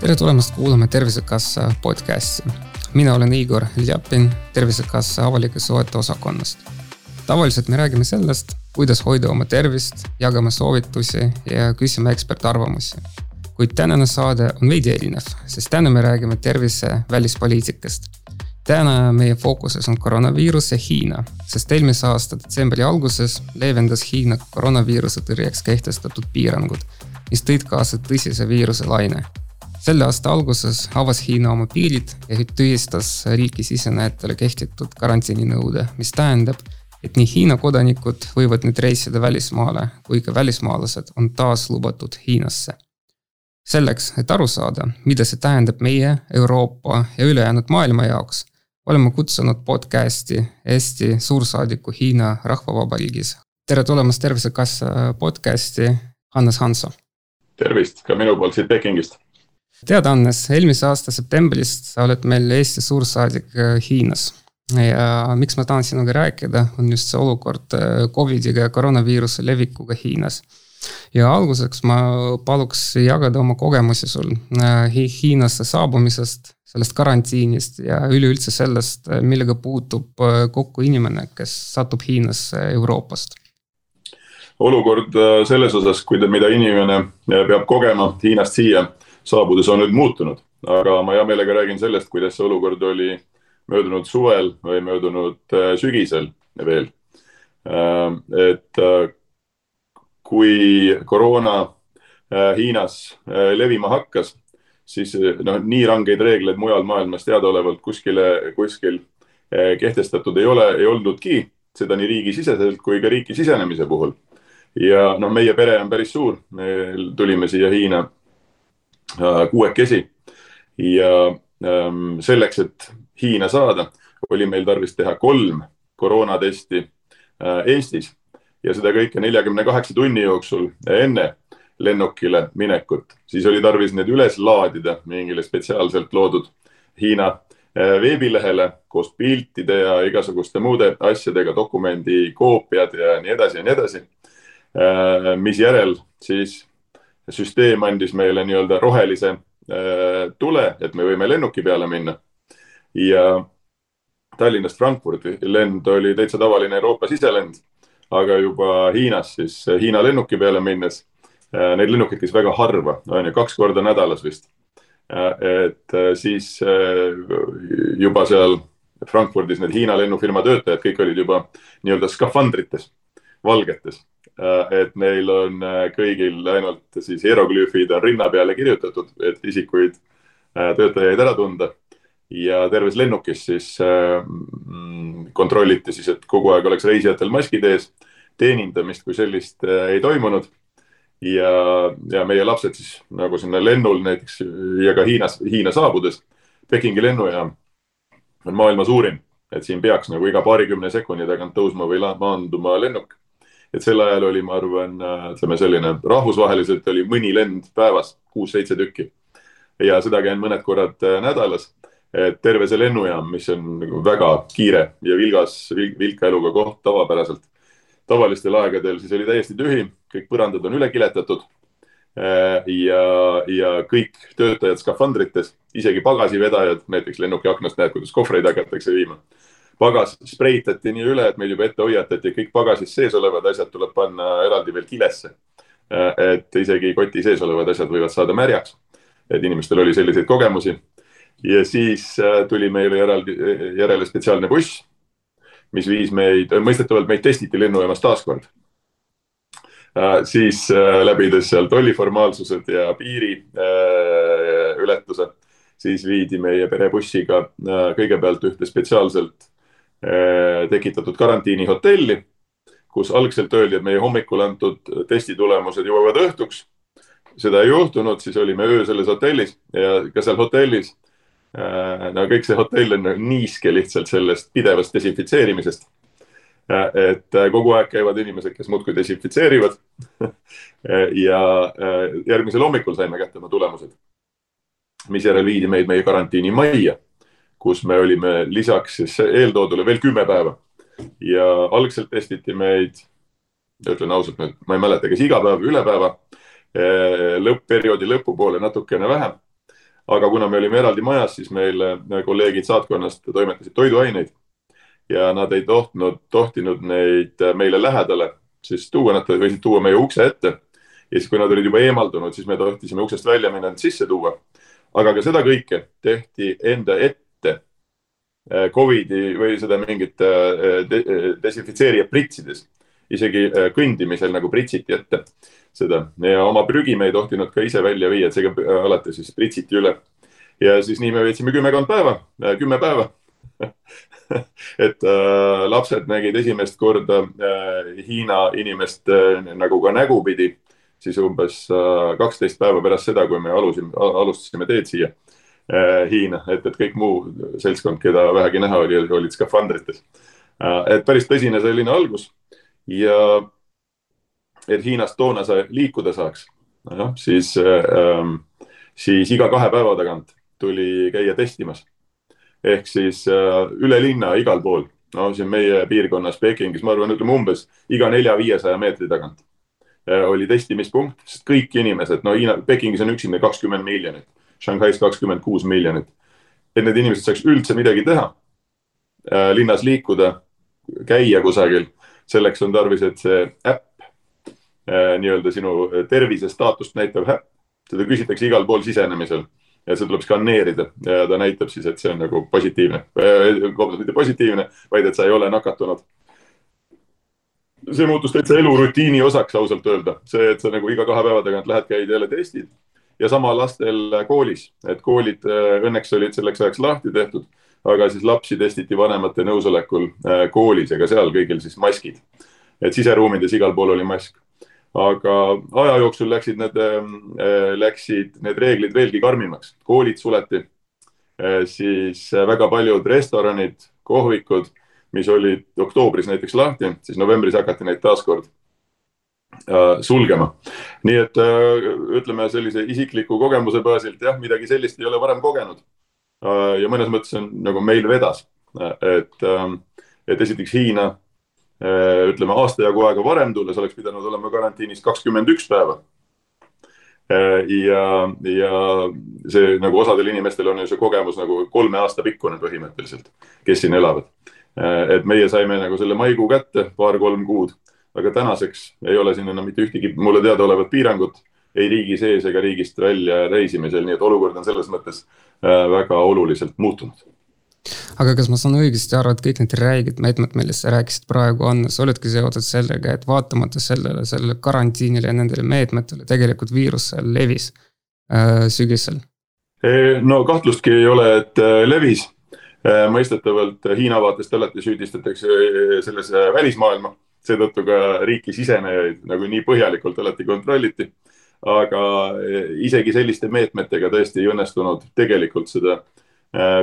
tere tulemast kuulama Tervisekassa podcasti. mina olen Igor Ljapin Tervisekassa avalike suhete osakonnast. tavaliselt me räägime sellest, kuidas hoida oma tervist, jagame soovitusi ja küsime ekspertarvamusi. kuid tänane saade on veidi erinev, sest täna me räägime tervise välispoliitikast. Täna meie fookuses on koroonaviirus ja Hiina, sest eelmise aasta detsembri alguses leevendas Hiina koroonaviiruse tõrjeks kehtestatud piirangud, mis tõid kaasa tõsise viiruse laine selle aasta alguses avas Hiina oma piirid ja tühistas riiki sisenejatele kehtitud karantiininõude, mis tähendab, et nii Hiina kodanikud võivad nüüd reisida välismaale, kui ka välismaalased on taas lubatud Hiinasse. selleks, et aru saada, mida see tähendab meie, Euroopa ja ülejäänud maailma jaoks, oleme kutsunud podcasti Eesti suursaadiku Hiina Rahvavabariigis. tere tulemast Tervisekassa podcasti, Hannes Hanso. tervist ka minu poolt siit Pekingist teadaannes, eelmise aasta septembrist sa oled meil Eesti suursaadik äh, Hiinas. ja miks ma tahan sinuga rääkida, on just see olukord äh, Covidiga ja koroonaviiruse levikuga Hiinas. ja alguseks ma paluks jagada oma kogemusi sul äh, Hiinasse saabumisest, sellest karantiinist ja üleüldse sellest, millega puutub kokku inimene, kes satub Hiinasse Euroopast olukord selles osas, mida inimene peab kogema Hiinast siia saabudes on nüüd muutunud, aga ma hea meelega räägin sellest, kuidas see olukord oli möödunud suvel või möödunud äh, sügisel veel. Äh, et äh, kui koroona Hiinas levima hakkas, siis noh, nii rangeid reegleid mujal maailmas teadaolevalt kuskile, kuskil kehtestatud ei ole, ei olnudki, seda nii riigisiseselt kui ka riiki sisenemise puhul. ja noh, meie pere on päris suur, me tulime siia Hiina Äh, kuuekesi. Ja ähm, selleks, et Hiina saada, oli meil tarvis teha kolm koroonatesti äh, Eestis. Ja seda kõike neljakümne kaheksa tunni jooksul enne lennukile minekut, siis oli tarvis need üles laadida mingile spetsiaalselt loodud Hiina äh, veebilehele koos piltide ja igasuguste muude asjadega, dokumendi koopiad ja nii edasi ja nii edasi. misjärel siis süsteem andis meile nii-öelda rohelise äh, tule, et me võime lennuki peale minna. ja Tallinnast Frankfurdi lend oli täitsa tavaline Euroopa siselend, aga juba Hiinas siis Hiina lennuki peale minnes, äh, neid lennukeid käis väga harva, on ju, kaks korda nädalas vist. Äh, et siis juba seal Frankfurdis need Hiina lennufirma töötajad, kõik olid juba nii-öelda skafandrites, valgetes Äh, et neil on äh, kõigil ainult siis hieroglüüfid on rinna peale kirjutatud, et isikuid, äh, töötajaid ära tunda. ja terves lennukis siis kontrolliti siis, et kogu aeg oleks reisijatel maskid ees. teenindamist kui sellist ei toimunud. Ja, ja meie lapsed siis nagu sinna lennul näiteks ja ka Hiinas, Hiina saabudes, Pekingi lennujaam on maailma suurim, et siin peaks nagu iga paarikümne sekundi tagant tõusma või maanduma lennuk et sel ajal oli, ma arvan, ütleme selline rahvusvaheliselt oli mõni lend päevas, kuus-seitse tükki. ja seda käin mõned korrad äh, nädalas. terve see lennujaam, mis on nagu väga kiire ja vilgas, vilka eluga koht tavapäraselt. Tavalistel aegadel siis oli täiesti tühi, kõik põrandad on üle kiletatud. Äh, ja, ja kõik töötajad skafandrites, isegi pagasivedajad, näiteks lennuki aknast näed, kuidas kohvreid hakatakse viima pagas spreitati nii üle, et meid juba ette hoiatati, kõik pagasis sees olevad asjad tuleb panna eraldi veel kilesse. et isegi koti sees olevad asjad võivad saada märjaks. et inimestel oli selliseid kogemusi. ja siis äh, tuli meile eraldi, järele spetsiaalne buss, mis viis meid, mõistetavalt meid testiti lennujaamas taaskord. Äh, siis äh, läbides seal tolliformaalsused ja piiriületuse, siis viidi meie perebussiga kõigepealt ühte spetsiaalselt Äh, tekitatud karantiinihotelli, kus algselt öeldi, et meie hommikul antud testi tulemused jõuavad õhtuks. seda ei juhtunud, siis olime öö selles hotellis ja ka seal hotellis. Äh, no kõik see hotell on niiske lihtsalt sellest pidevast desinfitseerimisest. Äh, et kogu aeg käivad inimesed, kes muudkui desinfitseerivad. ja järgmisel hommikul saime kätte oma tulemused, misjärel viidi meid meie karantiinimajja kus me olime lisaks siis eeltoodule veel kümme päeva ja algselt testiti meid, ütlen ausalt nüüd, ma ei mäleta, kas iga päev või üle päeva, lõppperioodi lõpupoole natukene vähem. Aga kuna me olime eraldi majas, siis meil kolleegid saatkonnast toimetasid toiduaineid ja nad ei tohtnud, tohtinud neid meile lähedale siis tuua, nad võisid tuua meie ukse ette. ja siis, kui nad olid juba eemaldunud, siis me tohtisime uksest välja minna, nad sisse tuua. aga ka seda kõike tehti enda ette äh, Covidi või seda mingit äh, desinfitseerijat pritsides, isegi äh, kõndimisel nagu pritsiti ette seda ja oma prügi me ei tohtinud ka ise välja viia, et see ka alati siis pritsiti üle. ja siis nii me veetsime kümmekond päeva, kümme päeva et äh, lapsed nägid esimest korda äh, Hiina inimest äh, nagu ka nägupidi, siis umbes äh, kaksteist päeva pärast seda, kui me alusime, alustasime teed siia äh, Hiina, et, et kõik muu seltskond, keda vähegi näha oli, olid skafandrites äh,. et päris tõsine selline algus ja et Hiinast toona sa liikuda saaks, noh siis äh,, siis iga kahe päeva tagant tuli käia testimas. Ehk siis äh, üle linna igal pool, no siin meie piirkonnas Pekingis, ma arvan, ütleme umbes iga nelja-viiesaja meetri tagant äh, oli testimispunkt, sest kõik inimesed, no Hiina, Pekingis on üksinda kakskümmend miljonit, Shanghais kakskümmend kuus miljonit. et need inimesed saaks üldse midagi teha, äh, linnas liikuda, käia kusagil, selleks on tarvis, et see äpp, nii-öelda sinu tervise staatust näitav äpp, seda küsitakse igal pool sisenemisel ja see tuleb skaneerida. Ja ta näitab siis, et see on nagu positiivne, vabandust, mitte positiivne, vaid et sa ei ole nakatunud. see muutus täitsa elurutiini osaks ausalt öelda, see, et sa nagu iga kahe päeva tagant lähed, käid jälle testid. Ja sama lastel koolis, et koolid äh, õnneks olid selleks ajaks lahti tehtud, aga siis lapsi testiti vanemate nõusolekul äh, koolis ja ka seal kõigil siis maskid. et siseruumides igal pool oli mask aga aja jooksul läksid need, äh, läksid need reeglid veelgi karmimaks, koolid suleti, äh, siis väga paljud restoranid, kohvikud, mis olid oktoobris näiteks lahti, siis novembris hakati neid taaskord sulgema. nii et ütleme sellise isikliku kogemuse baasilt jah, midagi sellist ei ole varem kogenud. ja mõnes mõttes on nagu meil vedas, et, et esiteks Hiina ütleme aasta jagu aega varem tulles oleks pidanud olema karantiinis kakskümmend üks päeva. Äh, ja, ja see nagu osadel inimestel on ju see kogemus nagu kolme aasta pikkune põhimõtteliselt, kes siin elavad. Äh, et meie saime nagu selle maikuu kätte paar-kolm kuud, aga tänaseks ei ole siin enam mitte ühtegi mulle teadaolevat piirangut ei riigi sees ega riigist välja reisimisel, nii et olukord on selles mõttes väga oluliselt muutunud aga kas ma saan õigesti aru, et kõik need räiged meetmed, millest sa rääkisid praegu on, sa oledki seotud sellega, et vaatamata sellele, sellele karantiinile ja nendele meetmetele tegelikult viirus seal levis äh, sügisel? no kahtlustki ei ole, et äh, levis. Äh, mõistetavalt Hiina vaatest alati süüdistatakse äh, selles välismaailma, seetõttu ka riiki sisenejaid nagu nii põhjalikult alati kontrolliti. aga isegi selliste meetmetega tõesti ei õnnestunud tegelikult seda Äh,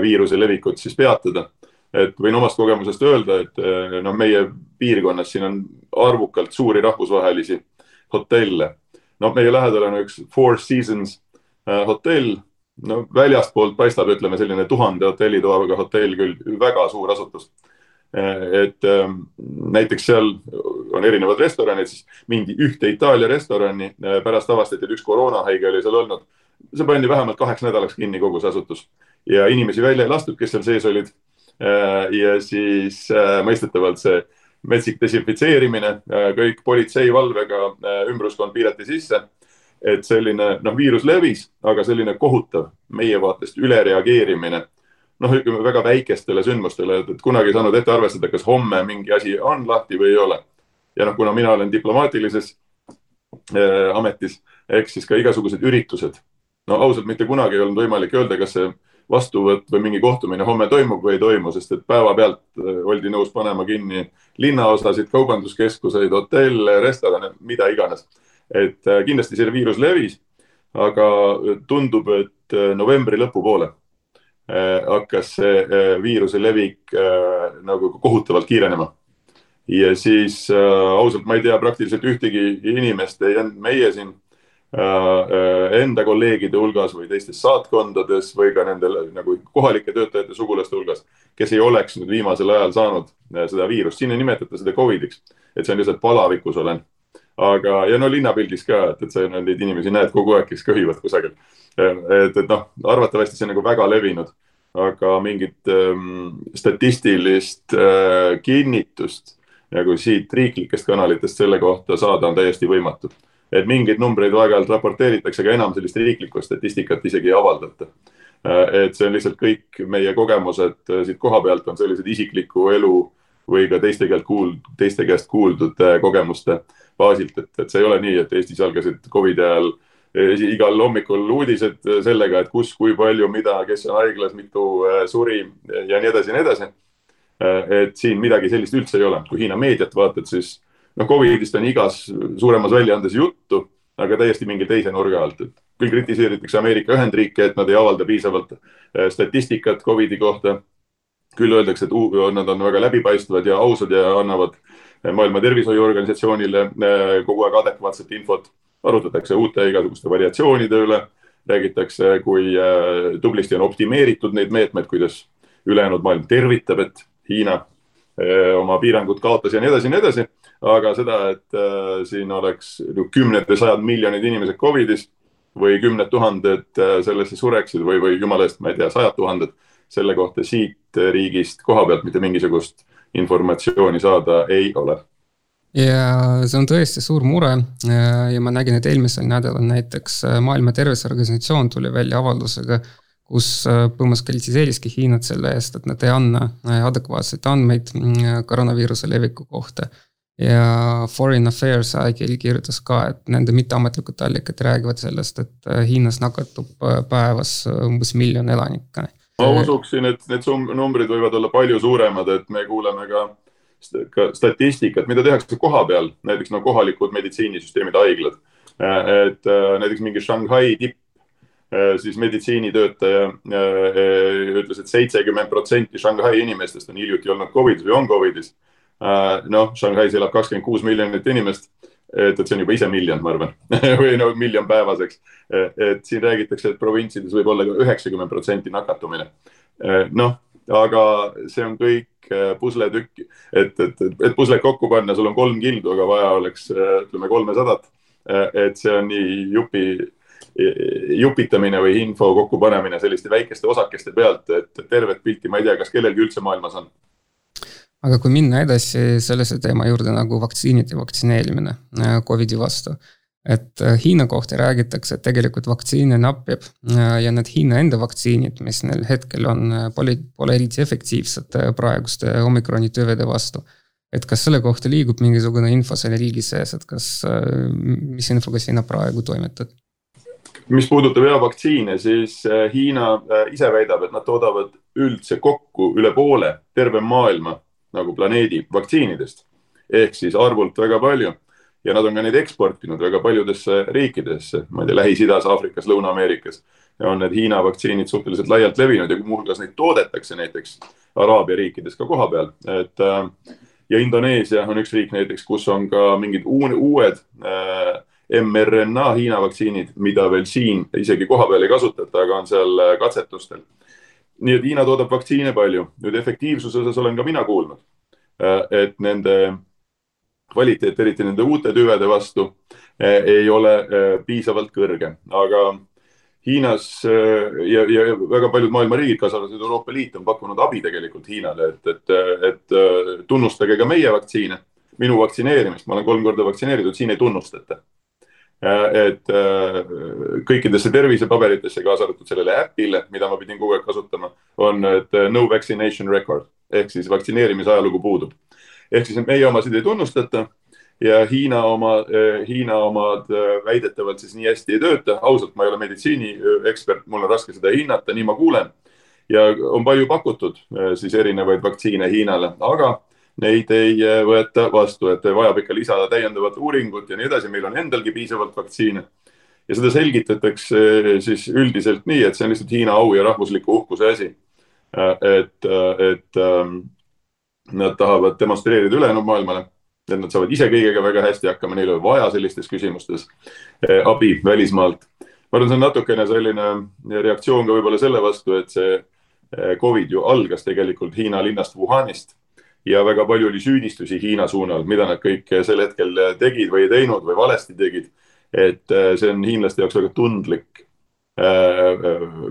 viiruse levikut siis peatada. et võin omast kogemusest öelda, et äh, noh, meie piirkonnas siin on arvukalt suuri rahvusvahelisi hotelle. noh, meie lähedal on üks Four Seasons äh, hotell, no väljastpoolt paistab, ütleme selline tuhande hotellitoaga hotell küll, väga suur asutus et ähm, näiteks seal on erinevad restoranid, siis mindi ühte Itaalia restorani, pärast avastati, et üks koroonahaige oli seal olnud. See pandi vähemalt kaheks nädalaks kinni kogu see asutus ja inimesi välja ei lastud, kes seal sees olid. Äh, ja siis äh, mõistetavalt see metsik desinfitseerimine, äh, kõik politseivalvega ümbruskond piirati sisse. et selline noh, viirus levis, aga selline kohutav meie vaatest ülereageerimine noh, ütleme väga väikestele sündmustele, et kunagi ei saanud ette arvestada, kas homme mingi asi on lahti või ei ole. ja noh, kuna mina olen diplomaatilises äh, ametis, ehk siis ka igasugused üritused. No ausalt, mitte kunagi ei olnud võimalik öelda, kas see vastuvõtt või mingi kohtumine homme toimub või ei toimu, sest et päevapealt äh, oldi nõus panema kinni linnaosasid, kaubanduskeskuseid, hotelle, restorane, mida iganes. et äh, kindlasti see viirus levis, aga tundub, et äh, novembri lõpupoole hakkas see viiruse levik nagu kohutavalt kiirenema. ja siis ausalt, ma ei tea praktiliselt ühtegi inimest, ei olnud meie siin enda kolleegide hulgas või teistes saatkondades või ka nendel nagu kohalike töötajate sugulaste hulgas, kes ei oleks nüüd viimasel ajal saanud seda viirust, siin ei nimetata seda Covidiks, et see on lihtsalt palavikus olen aga, ja no linnapildis ka, et, et sa neid inimesi näed kogu aeg, kes köhivad kusagil. et, et noh, arvatavasti see on nagu väga levinud, aga mingit ähm, statistilist äh, kinnitust nagu siit riiklikest kanalitest selle kohta saada on täiesti võimatu. Et mingeid numbreid aeg-ajalt raporteeritakse, aga enam sellist riiklikku statistikat isegi ei avaldata. Äh, et see on lihtsalt kõik meie kogemused äh, siit koha pealt on sellised isikliku elu või ka teiste käest kuuld-, teiste käest kuuldud äh, kogemuste baasilt, et, et see ei ole nii, et Eestis algasid Covidi ajal igal hommikul uudised sellega, et kus, kui palju, mida, kes on haiglas, mitu äh, suri ja nii edasi ja nii edasi. Äh, et siin midagi sellist üldse ei ole, kui Hiina meediat vaatad, siis noh, Covidist on igas suuremas väljaandes juttu, aga täiesti mingi teise nurga alt, et küll kritiseeritakse Ameerika Ühendriike, et nad ei avalda piisavalt äh, statistikat Covidi kohta. küll öeldakse, et nad on väga läbipaistvad ja ausad ja annavad Maailma Tervishoiuorganisatsioonile kogu aeg adekvaatset infot arutatakse uute igasuguste variatsioonide üle, räägitakse, kui tublisti on optimeeritud neid meetmeid, kuidas ülejäänud maailm tervitab, et Hiina oma piirangud kaotas ja nii edasi ja nii edasi. Aga seda, et äh, siin oleks kümned või sajad miljonid inimesed Covidis või kümned tuhanded sellesse sureksid või, või jumala eest, ma ei tea, sajad tuhanded, selle kohta siit riigist koha pealt mitte mingisugust informatsiooni saada ei ole ja see on tõesti suur mure ja ma nägin, et eelmisel nädalal näiteks äh, Maailma Terviseorganisatsioon tuli välja avaldusega, kus äh, põhimõtteliselt kritiseeriski Hiinat selle eest, et nad ei anna äh, adekvaatseid andmeid koroonaviiruse leviku kohta. Ja Foreign Affairs ajakiri kirjutas ka, et nende mitteametlikud allikad räägivad sellest, et Hiinas nakatub päevas umbes miljon elanikku. ma usuksin, et need numbrid võivad olla palju suuremad, et me kuuleme ka ka statistikat, mida tehakse koha peal, näiteks no kohalikud meditsiinisüsteemid, haiglad. et äh, näiteks mingi Shanghai tipp, äh, siis meditsiinitöötaja äh, ütles et, et seitsekümmend protsenti Shanghai inimestest on hiljuti olnud Covidis või on Covidis. Noh, Shanghais elab kakskümmend kuus miljonit inimest et, et see on juba ise miljon, ma arvan või no miljon päevas, eks. et siin räägitakse, et provintsides võib olla üheksakümmend protsenti nakatumine. noh, aga see on kõik Äh, pusletükk, et, et, et, et puslet kokku panna, sul on kolm kildu, aga vaja oleks äh, ütleme kolmesadat. Äh, et see on nii jupi, jupitamine või info kokkupanemine selliste väikeste osakeste pealt, et tervet pilti ma ei tea, kas kellelgi üldse maailmas on aga kui minna edasi sellise teema juurde nagu vaktsiinid ja vaktsineerimine Covidi vastu et äh, Hiina kohta räägitakse, et tegelikult vaktsiine napib äh, ja need Hiina enda vaktsiinid, mis neil hetkel on, äh, pole, pole eriti efektiivsed praeguste omikroni tüvede vastu. et kas selle kohta liigub mingisugune info selle riigi sees, et kas, mis infoga sina praegu toimetad? mis puudutab ja vaktsiine, siis Hiina ise väidab, et nad toodavad üldse kokku üle poole terve maailma nagu planeedi vaktsiinidest ehk siis arvult väga palju ja nad on ka neid eksportinud väga paljudesse riikidesse, ma ei tea, Lähis-Idas, Aafrikas, Lõuna-Ameerikas. ja on need Hiina vaktsiinid suhteliselt laialt levinud ja muuhulgas neid toodetakse näiteks Araabia riikides ka kohapeal, et äh, ja Indoneesia on üks riik näiteks, kus on ka mingid uued äh, mRNA Hiina vaktsiinid, mida veel siin isegi kohapeal ei kasutata, aga on seal äh, katsetustel. Nii et Hiina toodab vaktsiine palju. nüüd efektiivsuse osas olen ka mina kuulnud, äh, et nende kvaliteet, eriti nende uute tüvede vastu, eh, ei ole eh, piisavalt kõrge, aga Hiinas ja, ja väga paljud maailma riigid, kaasa arvatud Euroopa Liit, on pakkunud abi tegelikult Hiinale, et, et, et tunnustage ka meie vaktsiine, minu vaktsineerimist, ma olen kolm korda vaktsineeritud, siin ei tunnustata. Et kõikidesse tervisepaberitesse, kaasa arvatud sellele äpile, mida ma pidin kogu aeg kasutama, on, et no vaccination record ehk siis vaktsineerimise ajalugu puudub ehk siis meie omasid ei tunnustata ja Hiina oma, eh, Hiina omad väidetavalt siis nii hästi ei tööta. ausalt, ma ei ole meditsiiniekspert, mul on raske seda hinnata, nii ma kuulen. ja on palju pakutud siis erinevaid vaktsiine Hiinale, aga neid ei võeta vastu, et vajab ikka lisada täiendavat uuringut ja nii edasi. meil on endalgi piisavalt vaktsiine ja seda selgitatakse siis üldiselt nii, et see on lihtsalt Hiina au ja rahvusliku uhkuse asi. et, et Nad tahavad demonstreerida ülejäänud maailmale, et nad saavad ise kõigega väga hästi hakkama, neil ei ole vaja sellistes küsimustes abi välismaalt. ma arvan, see on natukene selline reaktsioon ka võib-olla selle vastu, et see Covid ju algas tegelikult Hiina linnast Wuhanist ja väga palju oli süüdistusi Hiina suunal, mida nad kõik sel hetkel tegid või ei teinud või valesti tegid. et see on hiinlaste jaoks väga tundlik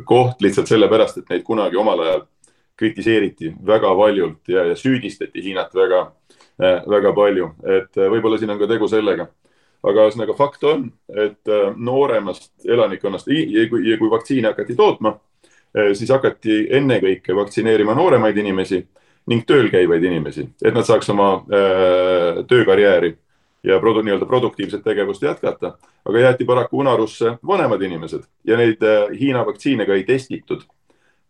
koht lihtsalt sellepärast, et neid kunagi omal ajal kritiseeriti väga valjult ja, ja süüdistati Hiinat väga, väga palju, et võib-olla siin on ka tegu sellega. aga ühesõnaga fakt on, et nooremast elanikkonnast ja kui, ja kui vaktsiine hakati tootma, siis hakati ennekõike vaktsineerima nooremaid inimesi ning tööl käivaid inimesi, et nad saaks oma öö, töökarjääri ja produ, nii-öelda produktiivset tegevust jätkata. aga jäeti paraku unarusse vanemad inimesed ja neid äh, Hiina vaktsiine ka ei testitud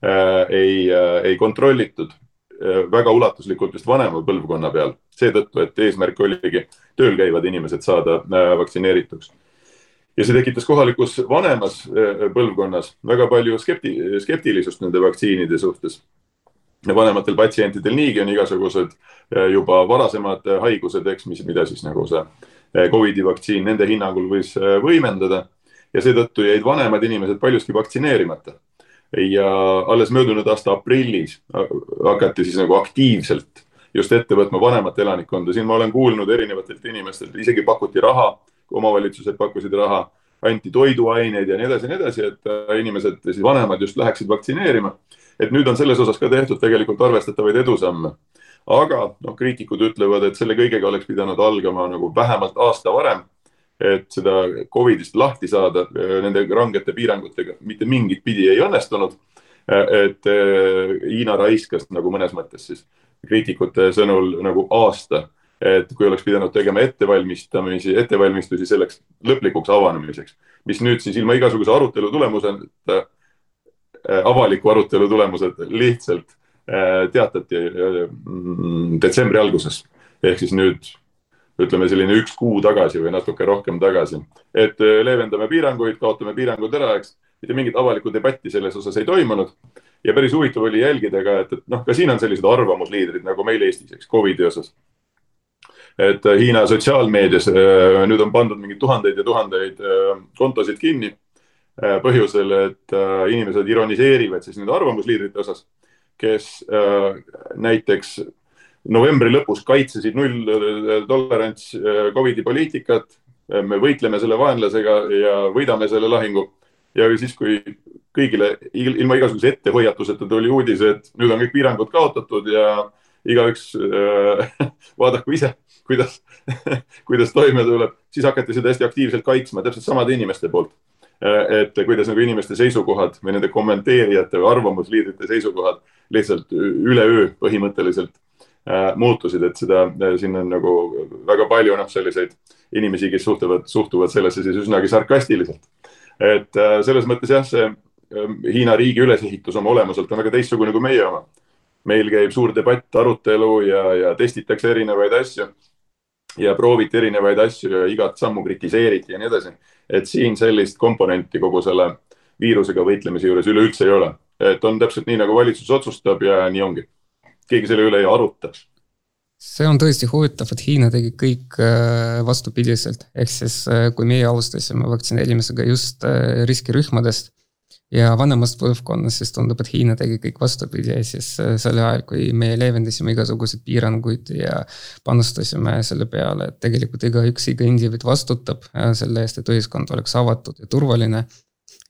äh,, ei äh,, ei kontrollitud äh, väga ulatuslikult just vanema põlvkonna peal, seetõttu, et eesmärk oligi tööl käivad inimesed saada äh, vaktsineerituks. ja see tekitas kohalikus vanemas äh, põlvkonnas väga palju skepti-, skeptilisust nende vaktsiinide suhtes vanematel patsientidel niigi on igasugused eh, juba varasemad eh, haigused, eks, mis, mida siis nagu see eh, Covidi vaktsiin nende hinnangul võis võimendada. Ja seetõttu jäid vanemad inimesed paljuski vaktsineerimata. ja alles möödunud aasta aprillis hakati siis nagu aktiivselt just ette võtma vanemat elanikkonda, siin ma olen kuulnud erinevatelt inimestelt, isegi pakuti raha, omavalitsused pakkusid raha, anti toiduaineid ja nii edasi ja nii edasi, et inimesed, siis vanemad just läheksid vaktsineerima et nüüd on selles osas ka tehtud tegelikult arvestatavaid edusamme. aga noh, kriitikud ütlevad, et selle kõigega oleks pidanud algama nagu vähemalt aasta varem. et seda Covidist lahti saada nende rangete piirangutega mitte mingit pidi ei õnnestunud. et eh, Hiina raiskas nagu mõnes mõttes siis kriitikute sõnul nagu aasta et kui oleks pidanud tegema ettevalmistamisi, ettevalmistusi selleks lõplikuks avanemiseks, mis nüüd siis ilma igasuguse arutelu tulemuseta Äh, avaliku arutelu tulemused lihtsalt äh, teatati äh, mm, detsembri alguses ehk siis nüüd ütleme selline üks kuu tagasi või natuke rohkem tagasi, et leevendame piiranguid, kaotame piirangud ära, eks. mitte mingit avalikku debatti selles osas ei toimunud ja päris huvitav oli jälgida ka, et, et noh, ka siin on sellised arvamusliidrid nagu meil Eestis, eks Covidi osas. et Hiina sotsiaalmeedias nüüd on pandud mingeid tuhandeid ja tuhandeid kontosid kinni Äh, põhjusel, et äh, inimesed ironiseerivad siis nende arvamusliidrite osas, kes äh, näiteks novembri lõpus kaitsesid nulltolerants Covidi poliitikat. me võitleme selle vaenlasega ja võidame selle lahingu. ja siis, kui kõigile ilma igasuguse ettehoiatuseta tuli uudis, et nüüd on kõik piirangud kaotatud ja igaüks äh, vaadaku ise, kuidas kuidas toime tuleb, siis hakati seda hästi aktiivselt kaitsma täpselt samade inimeste poolt Äh, et kuidas nagu inimeste seisukohad või nende kommenteerijate või arvamusliidrite seisukohad lihtsalt üleöö põhimõtteliselt äh, muutusid, et seda, äh, siin on nagu väga palju noh, selliseid inimesi, kes suhtuvad, suhtuvad sellesse siis üsnagi sarkastiliselt. et selles mõttes jah, see Hiina riigi ülesehitus oma olemuselt on väga teistsugune kui meie oma. meil käib suur debatt, arutelu ja, ja testitakse erinevaid asju ja prooviti erinevaid asju ja igat sammu kritiseeriti ja nii edasi. et siin sellist komponenti kogu selle viirusega võitlemise juures üleüldse ei ole. et on täpselt nii, nagu valitsus otsustab ja nii ongi. keegi selle üle ei aruta see on tõesti huvitav, et Hiina tegi kõik äh, vastupidiselt, ehk siis äh, kui meie alustasime vaktsineerimisega just äh, riskirühmadest ja vanemast põlvkonnast, siis tundub, et Hiina tegi kõik vastupidi ja siis äh, sel ajal, kui meie leevendasime igasuguseid piiranguid ja panustasime selle peale, et tegelikult igaüks, iga indiviid vastutab äh, selle eest, et ühiskond oleks avatud ja turvaline.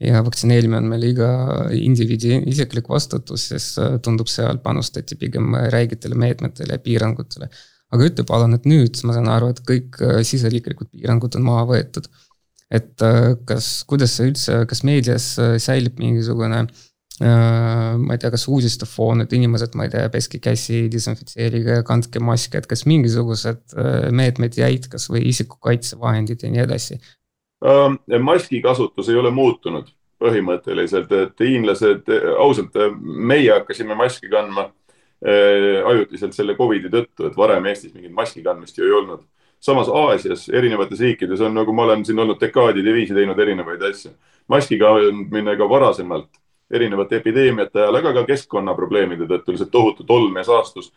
ja vaktsineerimine on meil iga indiviidi isiklik vastutus, siis äh, tundub, seal panustati pigem räigetele meetmetele ja piirangutele. aga ütle palun, et nüüd ma saan aru, et kõik siseriiklikud piirangud on maha võetud et äh, kas, kuidas see üldse, kas meedias äh, säilib mingisugune äh, ma ei tea, kas uudistefoon, et inimesed, ma ei tea, peske käsi, desinfitseerige, kandke maske, et kas mingisugused meetmed jäid, kas või isikukaitsevahendid ja nii edasi? Ähm, maski kasutus ei ole muutunud põhimõtteliselt, et hiinlased, ausalt, meie hakkasime maski kandma ajutiselt selle Covidi tõttu, et varem Eestis mingit maski kandmist ju ei olnud samas Aasias erinevates riikides on, nagu ma olen siin olnud dekaadide viisi teinud erinevaid asju. maskiga kandmine ka varasemalt erinevate epideemiate ajal, aga ka keskkonnaprobleemide tõttu, lihtsalt tohutu tolm ja saastus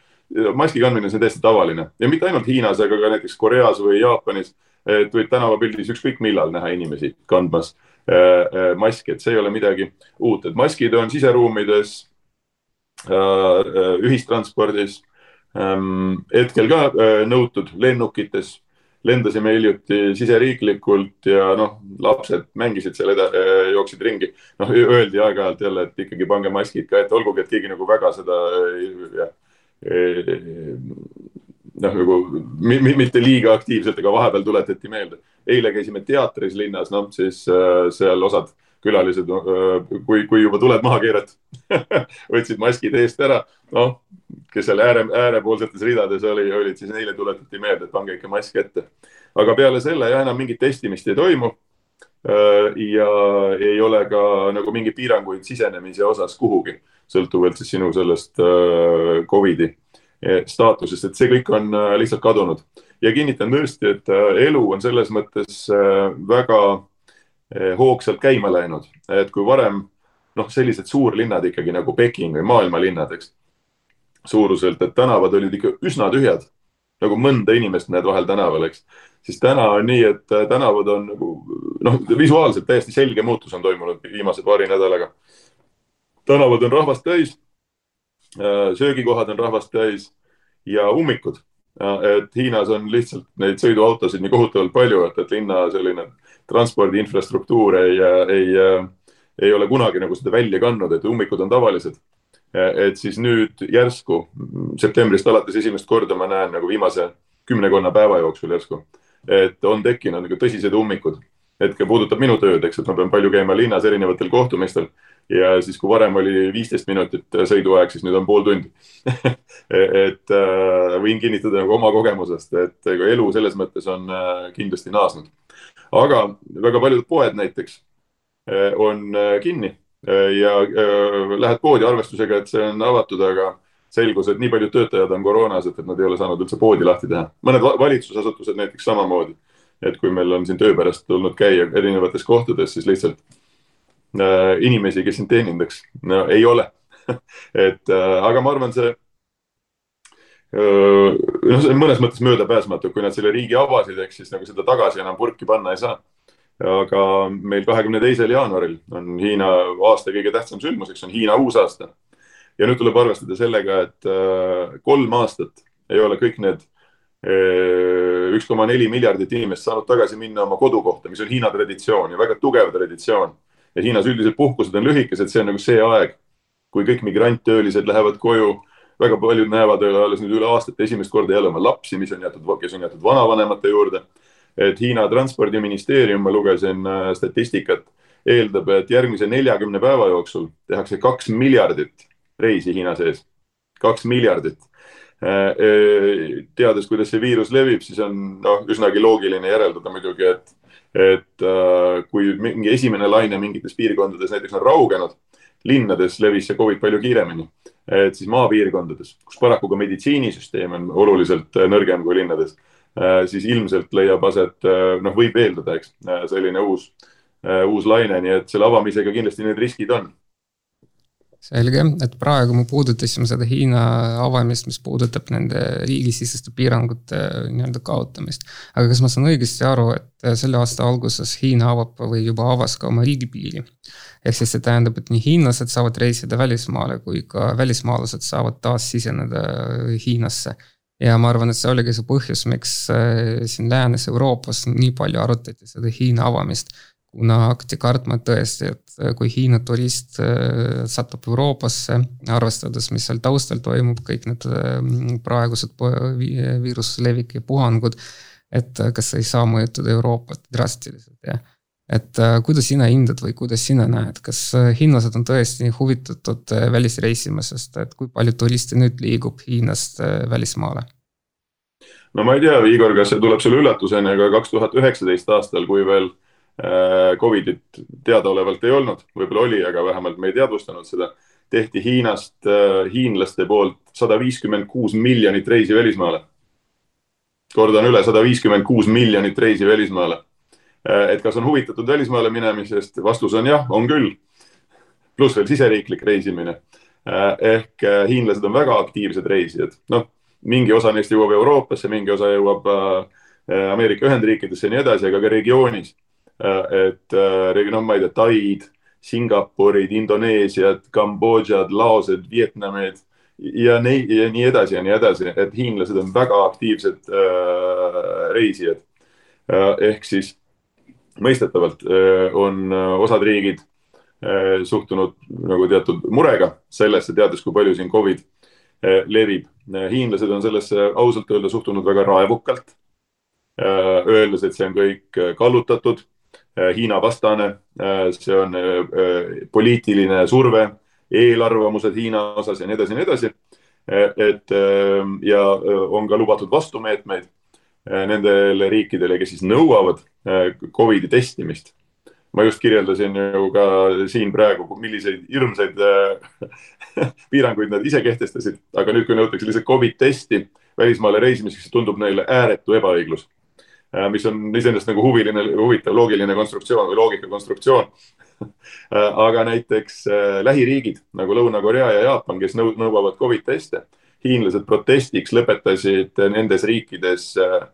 maski kandmine on see täiesti tavaline ja mitte ainult Hiinas, aga ka näiteks Koreas või Jaapanis. et võid tänavapildis ükskõik millal näha inimesi kandmas äh, äh, maski, et see ei ole midagi uut, et maskid on siseruumides äh,, ühistranspordis hetkel ka äh, nõutud lennukites lendasime hiljuti siseriiklikult ja noh, lapsed mängisid seal, äh, jooksid ringi. noh, öeldi aeg-ajalt jälle, et ikkagi pange maskid ka ette, olgugi et keegi nagu väga seda jah, noh, nagu mitte liiga aktiivselt, aga vahepeal tuletati meelde. eile käisime teatris linnas, noh siis äh, seal osad külalised, kui, kui juba tuled maha keerata võtsid maskid eest ära. noh, kes seal ääre, äärepoolsetes ridades oli, olid, siis neile tuletati meelde, et pange ikka mask ette. aga peale selle jah, enam mingit testimist ei toimu. Ja ei ole ka nagu mingeid piiranguid sisenemise osas kuhugi, sõltuvalt siis sinu sellest Covidi eh, staatusest, et see kõik on lihtsalt kadunud ja kinnitan tõesti, et elu on selles mõttes väga hoogsalt käima läinud, et kui varem noh, sellised suurlinnad ikkagi nagu Peking või maailmalinnad, eks suuruselt, et tänavad olid ikka üsna tühjad. nagu mõnda inimest näed vahel tänaval, eks. siis täna on nii, et äh, tänavad on nagu noh, visuaalselt täiesti selge muutus on toimunud viimase paari nädalaga. tänavad on rahvast täis. Äh, söögikohad on rahvast täis ja ummikud. et Hiinas on lihtsalt neid sõiduautosid nii kohutavalt palju, et, et linna selline transpordi infrastruktuur ei, ei, ei ole kunagi nagu seda välja kandnud, et ummikud on tavalised et siis nüüd järsku septembrist alates esimest korda ma näen nagu viimase kümnekonna päeva jooksul järsku, et on tekkinud nagu tõsised ummikud. hetkel puudutab minu tööd, eks, et ma pean palju käima linnas erinevatel kohtumistel ja siis, kui varem oli viisteist minutit sõiduaeg, siis nüüd on pool tundi et äh, võin kinnitada nagu oma kogemusest, et elu selles mõttes on äh, kindlasti naasnud. Aga väga paljud poed näiteks äh, on äh, kinni Äh, ja äh, lähed poodi arvestusega, et see on avatud, aga selgus, et nii paljud töötajad on koroonas, et, et nad ei ole saanud üldse poodi lahti teha. mõned valitsusasutused näiteks samamoodi. et kui meil on siin töö pärast tulnud käia erinevates kohtades, siis lihtsalt äh, inimesi, kes sind teenindaks no,, ei ole et äh, aga ma arvan, see noh, see on mõnes mõttes möödapääsmatu, kui nad selle riigi avasid, eks siis nagu seda tagasi enam purki panna ei saa aga meil kahekümne teisel jaanuaril on Hiina aasta kõige tähtsam sündmuseks, on Hiina uusaasta. ja nüüd tuleb arvestada sellega, et äh, kolm aastat ei ole kõik need äh, üks koma neli miljardit inimest saanud tagasi minna oma kodukohta, mis on Hiina traditsioon ja väga tugev traditsioon. ja Hiinas üldiselt puhkused on lühikesed, see on nagu see aeg, kui kõik migranttöölised lähevad koju väga paljud näevad alles nüüd üle aastate esimest korda jälle oma lapsi, mis on jäetud, kes on jäetud vanavanemate juurde et Hiina transpordiministeerium, ma lugesin äh, statistikat, eeldab, et järgmise neljakümne päeva jooksul tehakse kaks miljardit reisi Hiina sees. kaks miljardit. Äh, äh, teades, kuidas see viirus levib, siis on noh, üsnagi loogiline järeldada muidugi, et, et kui mingi esimene laine mingites piirkondades näiteks on raugenud, linnades levis see Covid palju kiiremini, et siis maapiirkondades, kus paraku ka meditsiinisüsteem on oluliselt nõrgem kui linnades Äh, siis ilmselt leiab aset, äh, noh, võib eeldada, eks, äh, selline uus, uus laine, nii et selle avamisega kindlasti need riskid on selge, et praegu me puudutasime seda Hiina avamist, mis puudutab nende riigisiseste piirangute nii-öelda kaotamist. aga kas ma saan õigesti aru, et selle aasta alguses Hiina avab või juba avas ka oma riigipiiri? ehk siis see tähendab, et nii hiinlased saavad reisida välismaale kui ka välismaalased saavad taas siseneda Hiinasse ja ma arvan, et see oligi see põhjus, miks äh, siin Läänes-Euroopas nii palju arutati seda Hiina avamist. Kuna hakati kartma tõesti, et äh, kui Hiina turist äh, satub Euroopasse, arvestades, mis seal taustal toimub, kõik need praegused viiruse levik ja puhangud, et kas see ei saa mõjutada Euroopat drastiliselt ja et kuidas sina hindad või kuidas sina näed, kas hiinlased on tõesti huvitatud välisreisimisest, et kui palju turiste nüüd liigub Hiinast välismaale? no ma ei tea, Igor, kas see tuleb sulle üllatusena, aga kaks tuhat üheksateist aastal, kui veel äh, Covidit teadaolevalt ei olnud, võib-olla oli, aga vähemalt me ei teadvustanud seda, tehti Hiinast äh,, hiinlaste poolt sada viiskümmend kuus miljonit reisi välismaale. kordan üle, sada viiskümmend kuus miljonit reisi välismaale äh,. et kas on huvitatud välismaale minemisest, vastus on jah, on küll. pluss veel siseriiklik reisimine äh,. ehk äh, hiinlased on väga aktiivsed reisijad, noh mingi osa neist jõuab Euroopasse, mingi osa jõuab Ameerika Ühendriikidesse ja nii edasi, aga ka regioonis. Et noh, ma ei tea, Taid, Singapurid, Indoneesiad, Kambodžad, Laosed, Vietnamid ja nii, ja nii edasi ja nii edasi, et hiinlased on väga aktiivsed äh, reisijad äh,. ehk siis mõistetavalt äh, on äh, osad riigid äh, suhtunud nagu teatud murega sellesse, teades, kui palju siin Covid äh, levib. hiinlased on sellesse ausalt öelda suhtunud väga raevukalt äh,. Öeldes, et see on kõik kallutatud, Hiina vastane, see on poliitiline surve eelarvamused Hiina osas ja nii edasi ja nii edasi. et ja on ka lubatud vastumeetmeid nendele riikidele, kes siis nõuavad Covidi testimist. ma just kirjeldasin ju ka siin praegu, milliseid hirmsaid piiranguid nad ise kehtestasid, aga nüüd, kui nõutakse lihtsalt Covid testi välismaale reisimiseks, tundub neile ääretu ebaõiglus mis on iseenesest nagu huviline, huvitav loogiline konstruktsioon või loogikakonstruktsioon Äh, aga näiteks äh, lähiriigid nagu Lõuna-Korea ja Jaapan, kes nõuavad Covid teste, hiinlased protestiks lõpetasid nendes riikides äh,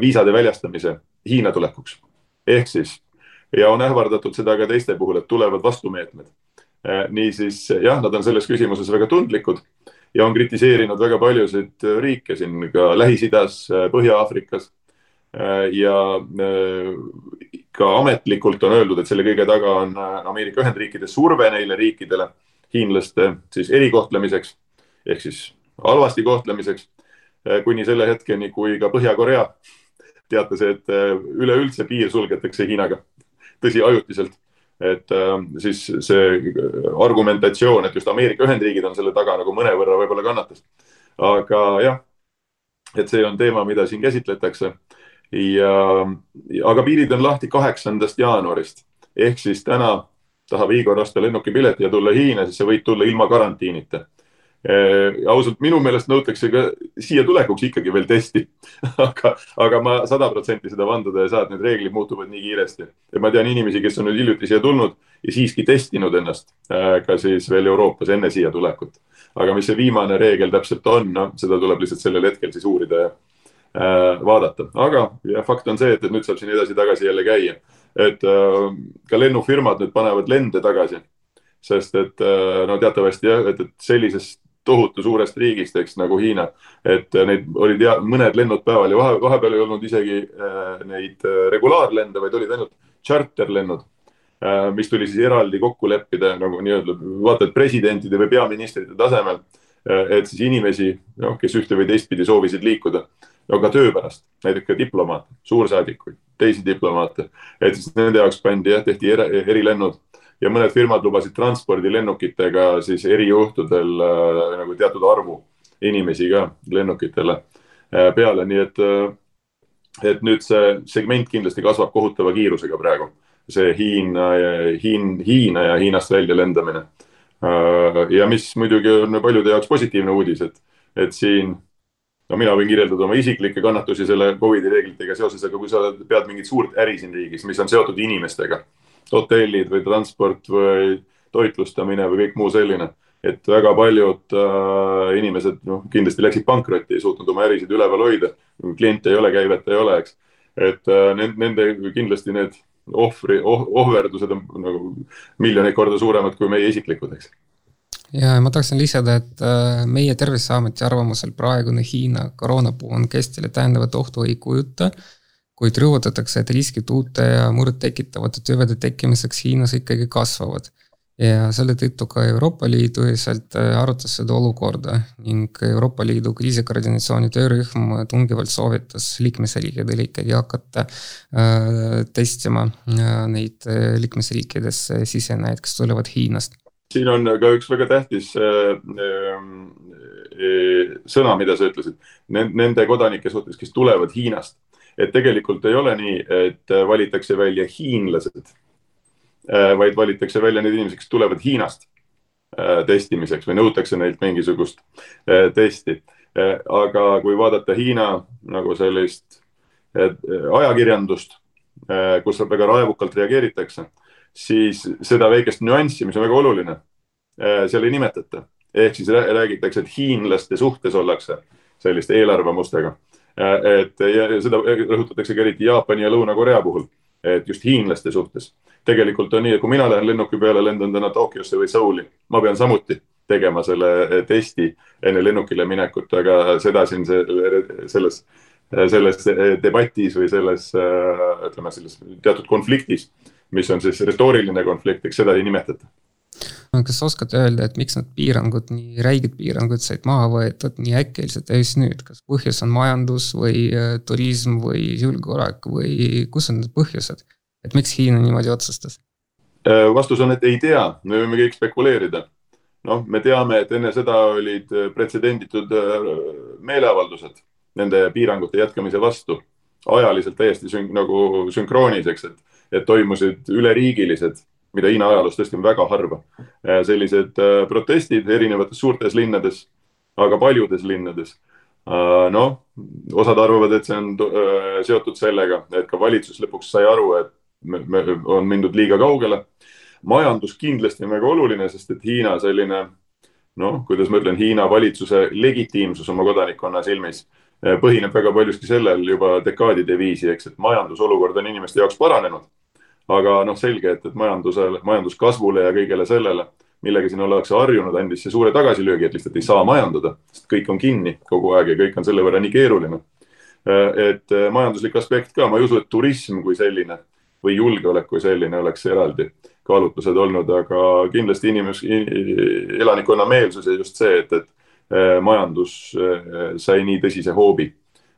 viisade väljastamise Hiina tulekuks. ehk siis ja on ähvardatud seda ka teiste puhul, et tulevad vastumeetmed. niisiis jah, nad on selles küsimuses väga tundlikud ja on kritiseerinud väga paljusid riike siin ka Lähis-Idas, Põhja-Aafrikas ja ka ametlikult on öeldud, et selle kõige taga on äh, Ameerika Ühendriikide surve neile riikidele hiinlaste siis erikohtlemiseks ehk siis halvasti kohtlemiseks äh, kuni selle hetkeni, kui ka Põhja-Korea teatas, et äh, üleüldse piir sulgetakse Hiinaga. tõsi, ajutiselt. et siis see argumentatsioon, et just Ameerika Ühendriigid on selle taga nagu mõnevõrra võib-olla kannatas. aga jah, et see on teema, mida siin käsitletakse ja, aga piirid on lahti kaheksandast jaanuarist ehk siis täna tahab Igor osta lennukipileti ja tulla Hiina, siis sa võid tulla ilma karantiinita eh,. ausalt, minu meelest nõutakse ka siia tulekuks ikkagi veel testi aga, aga ma sada protsenti seda vanduda ei saa, et need reeglid muutuvad nii kiiresti. ja ma tean inimesi, kes on nüüd hiljuti siia tulnud ja siiski testinud ennast eh, ka siis veel Euroopas enne siia tulekut. aga mis see viimane reegel täpselt on, noh, seda tuleb lihtsalt sellel hetkel siis uurida ja Äh, vaadata, aga ja fakt on see, et, et nüüd saab siin edasi-tagasi jälle käia. et äh, ka lennufirmad nüüd panevad lende tagasi, sest et äh, no teatavasti jah, et, et sellisest tohutu suurest riigist, eks nagu Hiina, et neid olid ja mõned lennud päeval ja vahe, vahepeal ei olnud isegi äh, neid regulaarlende, vaid olid ainult charterlennud äh,, mis tuli siis eraldi kokku leppida nagu nii-öelda vaata, et presidentide või peaministrite tasemel äh,. Et siis inimesi, noh, kes ühte või teistpidi soovisid liikuda no ka töö pärast, näiteks ka diplomaate, suursaadikuid, teisi diplomaate, et siis nende jaoks pandi jah, tehti erilennud ja mõned firmad lubasid transpordilennukitega siis erijuhtudel äh, nagu teatud arvu inimesi ka lennukitele äh, peale, nii et äh,, et nüüd see segment kindlasti kasvab kohutava kiirusega praegu, see Hiina, Hiin, Hiina ja Hiinast välja lendamine. äh,. Ja mis muidugi on paljude jaoks positiivne uudis, et, et siin no mina võin kirjeldada oma isiklikke kannatusi selle Covidi reeglitega seoses, aga kui sa pead mingit suurt äri siin riigis, mis on seotud inimestega, hotellid või transport või toitlustamine või kõik muu selline, et väga paljud äh, inimesed noh, kindlasti läksid pankrotti, ei suutnud oma ärisid üleval hoida, kliente ei ole, käivet ei ole, eks. et äh, nende kindlasti need ohvri oh,, ohverdused on nagu miljoneid korda suuremad kui meie isiklikud, eks ja ma tahaksin lisada, et äh, meie Terviseameti arvamusel praegune Hiina koroonapuhang Eestile täiendavat ohtu ei kujuta, kuid rõhutatakse, et riskid uute ja muret tekitavate tüvede tekkimiseks Hiinas ikkagi kasvavad. Ja selle tõttu ka Euroopa Liit ühiselt äh, arutas seda olukorda ning Euroopa Liidu kriisikoordinatsiooni töörühm tungivalt soovitas liikmesriikidel ikkagi hakata äh, testima äh, neid äh, liikmesriikidesse sisenejaid, kes tulevad Hiinast. Siin on ka üks väga tähtis äh, äh, sõna, mida sa ütlesid. Nende kodanike suhtes, kes tulevad Hiinast. et tegelikult ei ole nii, et valitakse välja hiinlased, vaid valitakse välja need inimesed, kes tulevad Hiinast testimiseks või nõutakse neilt mingisugust testi. aga kui vaadata Hiina nagu sellist ajakirjandust, kus väga raevukalt reageeritakse siis seda väikest nüanssi, mis on väga oluline, äh, seal ei nimetata. ehk siis räägitakse, et hiinlaste suhtes ollakse selliste eelarvamustega. et ja seda rõhutatakse ka eriti Jaapani ja Lõuna-Korea puhul, et just hiinlaste suhtes. tegelikult on nii, et kui mina lähen lennuki peale, lendan täna Tokyosse või Souli, ma pean samuti tegema selle testi enne lennukile minekut, aga seda siin selles selles debatis või selles, ütleme selles teatud konfliktis, mis on siis retooriline konflikt, eks seda ei nimetata kas sa oskad öelda, et miks need piirangud, nii räiged piirangud said maha võetud nii äkiliselt ja just nüüd, kas põhjus on majandus või äh, turism või julgeolek või kus on need põhjused? et miks Hiina niimoodi otsustas? Äh, vastus on, et ei tea, me võime kõik spekuleerida. noh, me teame, et enne seda olid äh, pretsedenditud meeleavaldused nende piirangute jätkamise vastu, ajaliselt täiesti sün nagu sünkroonis, eks, et, et toimusid üleriigilised mida Hiina ajaloos tõesti on väga harva. Äh, sellised äh, protestid erinevates suurtes linnades, aga paljudes linnades. Äh, noh, osad arvavad, et see on seotud sellega, et ka valitsus lõpuks sai aru, et me, me, on mindud liiga kaugele. majandus kindlasti on väga oluline, sest et Hiina selline noh, kuidas ma ütlen, Hiina valitsuse legitiimsus oma kodanikkonna silmis põhineb väga paljuski sellel juba dekaadide viisi, eks, et majandusolukord on inimeste jaoks paranenud aga noh, selge, et, et majandusele, majanduskasvule ja kõigele sellele, millega siin ollakse harjunud, andis see suure tagasilöögi, et lihtsalt ei saa majandada, sest kõik on kinni kogu aeg ja kõik on selle võrra nii keeruline. et eh, majanduslik aspekt ka, ma ei usu, et turism kui selline või julgeolek kui selline oleks eraldi kaalutlused olnud, aga kindlasti inimes-, elanikkonna meelsus ja just see, et, et eh, majandus sai nii tõsise hoobi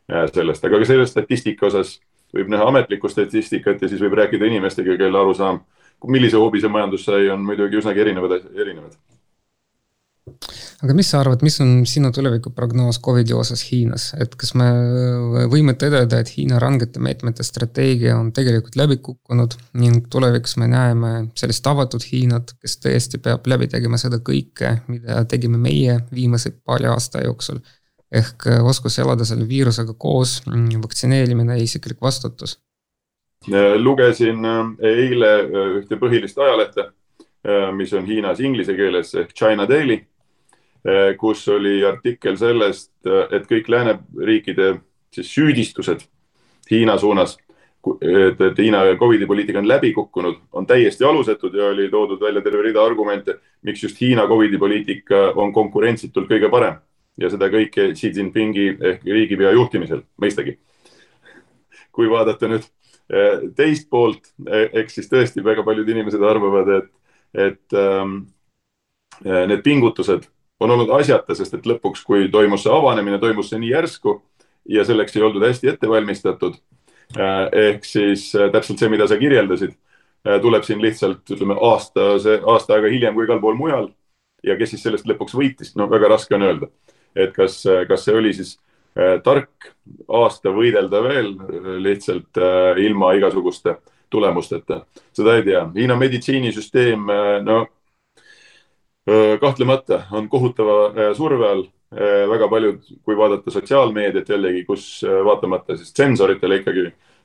sellest, aga ka selle statistika osas võib näha ametlikku statistikat ja siis võib rääkida inimestega, kelle arusaam, millise hoobi see majandus sai, on muidugi üsnagi erinevad, erinevad. aga mis sa arvad, mis on sinu tulevikuprognoos Covidi osas Hiinas, et kas me võime tõdeda, et Hiina rangete meetmete strateegia on tegelikult läbi kukkunud ning tulevikus me näeme sellist avatud Hiinat, kes tõesti peab läbi tegema seda kõike, mida tegime meie viimase paari aasta jooksul ehk äh, oskus elada selle viirusega koos, mm, vaktsineerimine ja isiklik vastutus. Äh, lugesin äh, eile ühte põhilist ajalehte, mis on Hiinas inglise keeles ehk China Daily, kus oli artikkel sellest, et kõik lääneriikide siis süüdistused Hiina suunas, et, et Hiina Covidi poliitika on läbi kukkunud, on täiesti alusetud ja oli toodud välja terve rida argumente, miks just Hiina Covidi poliitika on konkurentsitult kõige parem ja seda kõike Xi Jinpingi ehk riigipea juhtimisel, mõistagi. kui vaadata nüüd eh, teist poolt, eh, eks siis tõesti väga paljud inimesed arvavad, et, et ähm, eh, need pingutused on olnud asjata, sest et lõpuks, kui toimus see avanemine, toimus see nii järsku ja selleks ei oldud hästi ette valmistatud. ehk siis täpselt see, mida sa kirjeldasid, tuleb siin lihtsalt ütleme aasta, aasta aega hiljem kui igal pool mujal. ja kes siis sellest lõpuks võitis, no väga raske on öelda et kas, kas see oli siis äh, tark aasta võidelda veel lihtsalt äh, ilma igasuguste tulemusteta, seda ei tea. Hiina meditsiinisüsteem, äh, no kahtlemata on kohutava surve all. väga paljud, kui vaadata sotsiaalmeediat jällegi, kus vaatamata siis tsensoritele ikkagi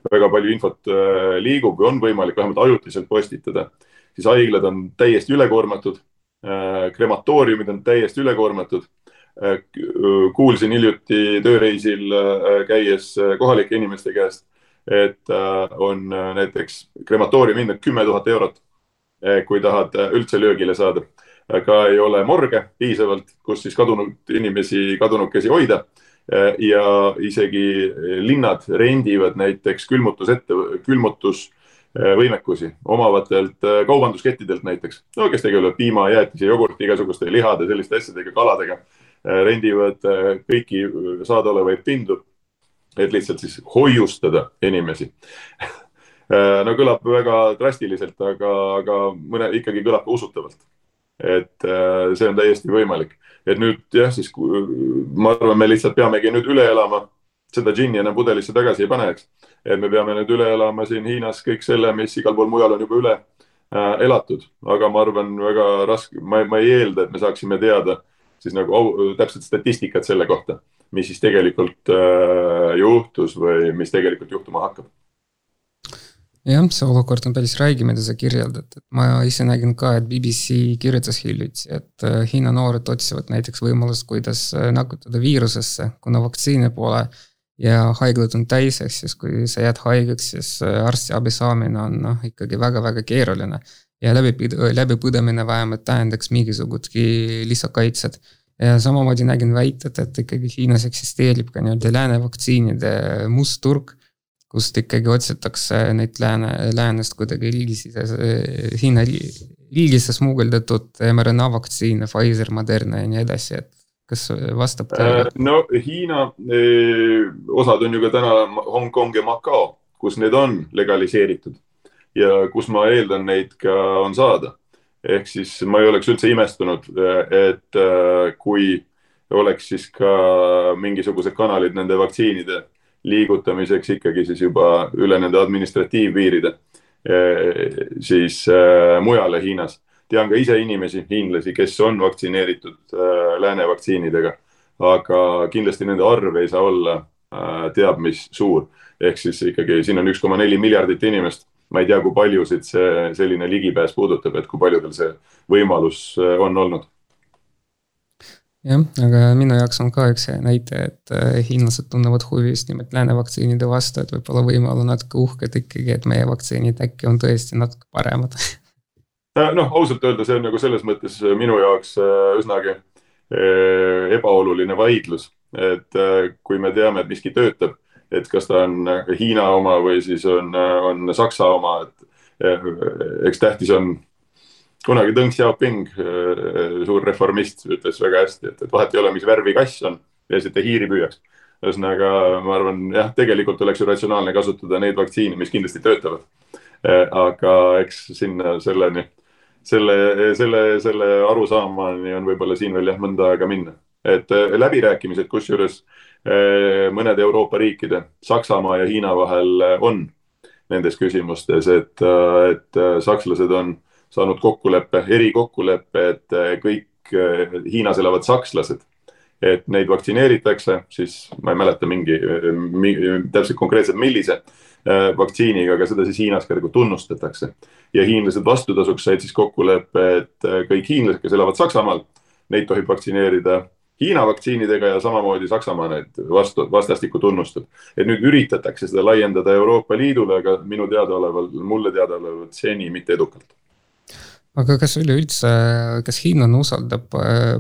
väga palju infot liigub või on võimalik vähemalt ajutiselt postitada, siis haiglad on täiesti ülekoormatud. krematooriumid on täiesti ülekoormatud Äh, kuulsin hiljuti tööreisil äh, käies äh, kohalike inimeste käest, et on näiteks krematooriumi hind on kümme tuhat eurot, kui tahad üldse löögile saada. aga ei ole morge piisavalt, kus siis kadunud inimesi, kadunukesi hoida. ja isegi linnad rendivad näiteks külmutusette, külmutus võimekusi omavatelt kaubanduskettidelt näiteks, no kes tegelevad piima, jäätise, jogurti, igasuguste lihade, selliste asjadega, kaladega Äh, rendivad äh, kõiki saadaolevaid pindu, et lihtsalt siis hoiustada inimesi äh, no kõlab väga drastiliselt, aga, aga mõne ikkagi kõlab ka usutavalt. et see on täiesti võimalik, et nüüd jah, siis ma arvan, me lihtsalt peamegi nüüd üle elama, seda džinni enam pudelisse tagasi ei pane, eks. et me peame nüüd üle elama siin Hiinas kõik selle, mis igal pool mujal on juba üle äh, elatud, aga ma arvan, väga raske, ma ei eelda, et me saaksime teada siis nagu täpset statistikat selle kohta, mis siis tegelikult äh, juhtus või mis tegelikult juhtuma hakkab jah, see olukord on päris räige, mida sa kirjeldad, et ma ise nägin ka, et BBC kirjutas hiljuti, et äh, Hiina noored otsivad näiteks võimalust, kuidas äh, nakatada viirusesse, kuna vaktsiine pole. ja haiglad on täis, ehk siis kui sa jääd haigeks, siis äh, arstiabi saamine on noh, ikkagi väga-väga keeruline. Ja läbi, läbipõdemine vähemalt tähendaks mingisugustki lisakaitset ja samamoodi nägin väited, et ikkagi Hiinas eksisteerib ka nii-öelda lääne vaktsiinide must turg kust ikkagi otsitakse neid lääne, läänest kuidagi riigisises, Hiina riigisse smugeldatud mRNA vaktsiine, Pfizer, Moderna ja nii edasi, et kas vastab? Äh, no Hiina eh, osad on ju ka täna Hongkong ja Macao, kus need on legaliseeritud ja kus ma eeldan, neid ka on saada. ehk siis ma ei oleks üldse imestunud, et äh, kui oleks siis ka mingisugused kanalid nende vaktsiinide liigutamiseks ikkagi siis juba üle nende administratiivpiiride eh, siis äh, mujale Hiinas. tean ka ise inimesi, hiinlasi, kes on vaktsineeritud äh, lääne vaktsiinidega, aga kindlasti nende arv ei saa olla äh, teab mis suur. ehk siis ikkagi siin on üks koma neli miljardit inimest. Ma ei tea, kui paljusid see selline ligipääs puudutab, et kui paljudel see võimalus on olnud jah, aga minu jaoks on ka üks näite, et äh, hiinlased tunnevad huvi just nimelt lääne vaktsiinide vastu, et võib-olla võime olla natuke uhked ikkagi, et meie vaktsiinid äkki on tõesti natuke paremad. Äh, noh, ausalt öelda, see on nagu selles mõttes minu jaoks äh, üsnagi ebaoluline vaidlus, et kui me teame, et miski töötab, et kas ta on Hiina oma või siis on, on Saksa oma, et eks tähtis on kunagi Deng Xiaoping, äh, suur reformist, ütles väga hästi, et, et vahet ei ole, mis värvi kass on, peaasi, et ta hiiri püüaks. ühesõnaga, ma arvan, jah, tegelikult oleks ju ratsionaalne kasutada neid vaktsiine, mis kindlasti töötavad. Äh, aga eks sinna selleni, selle, selle, selle arusaamani on võib-olla siin veel jah, mõnda aega minna. et äh, läbirääkimised, kusjuures mõnede Euroopa riikide, Saksamaa ja Hiina vahel on nendes küsimustes, et, et sakslased on saanud kokkuleppe, erikokkuleppe, et kõik Hiinas elavad sakslased, et neid vaktsineeritakse, siis ma ei mäleta mingi, mingi, täpselt konkreetselt, millise vaktsiiniga, aga seda siis Hiinas ka nagu tunnustatakse. ja hiinlased vastutasuks said siis kokkuleppe, et kõik hiinlased, kes elavad Saksamaal, neid tohib vaktsineerida Hiina vaktsiinidega ja samamoodi Saksamaa need vastu, vastastikku tunnustab. et nüüd üritatakse seda laiendada Euroopa Liidule, aga minu teadaoleval, mulle teadaolevalt seni mitte edukalt aga kas üleüldse, kas hiinlane usaldab äh,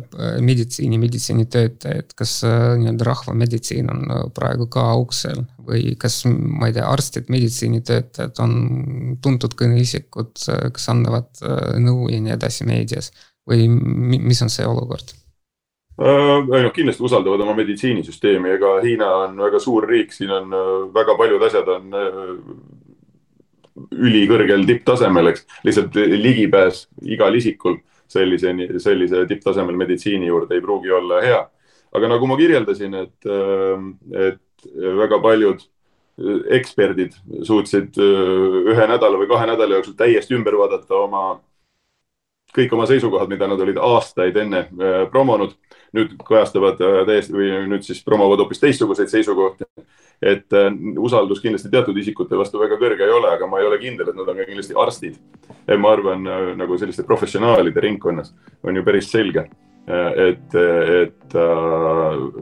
meditsiini, meditsiinitöötajaid, kas äh, nii-öelda rahvameditsiin on äh, praegu ka auksel või kas, ma ei tea, arstid, meditsiinitöötajad on tuntud kõneisikud, kes annavad nõu ja nii edasi meedias või mis on see olukord? Noh, kindlasti usaldavad oma meditsiinisüsteemi, ega Hiina on väga suur riik, siin on väga paljud asjad on ülikõrgel tipptasemel, eks. lihtsalt ligipääs igal isikul sellise, sellise tipptasemel meditsiini juurde ei pruugi olla hea. aga nagu ma kirjeldasin, et, et väga paljud eksperdid suutsid ühe nädala või kahe nädala jooksul täiesti ümber vaadata oma, kõik oma seisukohad, mida nad olid aastaid enne promonud. nüüd kajastavad täiesti või nüüd siis promovad hoopis teistsuguseid seisukohti et äh, usaldus kindlasti teatud isikute vastu väga kõrge ei ole, aga ma ei ole kindel, et nad on ka kindlasti arstid. ma arvan, äh, nagu selliste professionaalide ringkonnas on ju päris selge, äh, et, et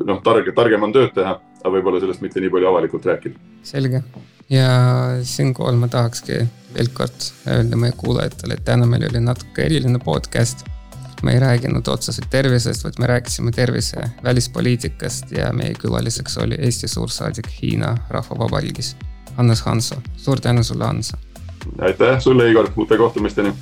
noh, targe, targem on tööd teha, aga võib-olla sellest mitte nii palju avalikult rääkida. selge ja siinkohal ma tahakski veel kord öelda meie kuulajatele, et täna meil oli natuke eriline podcast me ei rääkinud otseselt tervisest, vaid me rääkisime tervise välispoliitikast ja meie külaliseks oli Eesti suursaadik Hiina Rahvavabariigis, Hannes Hanso. suur tänu sulle, Hanso. aitäh sulle, Igor, uute kohtumisteni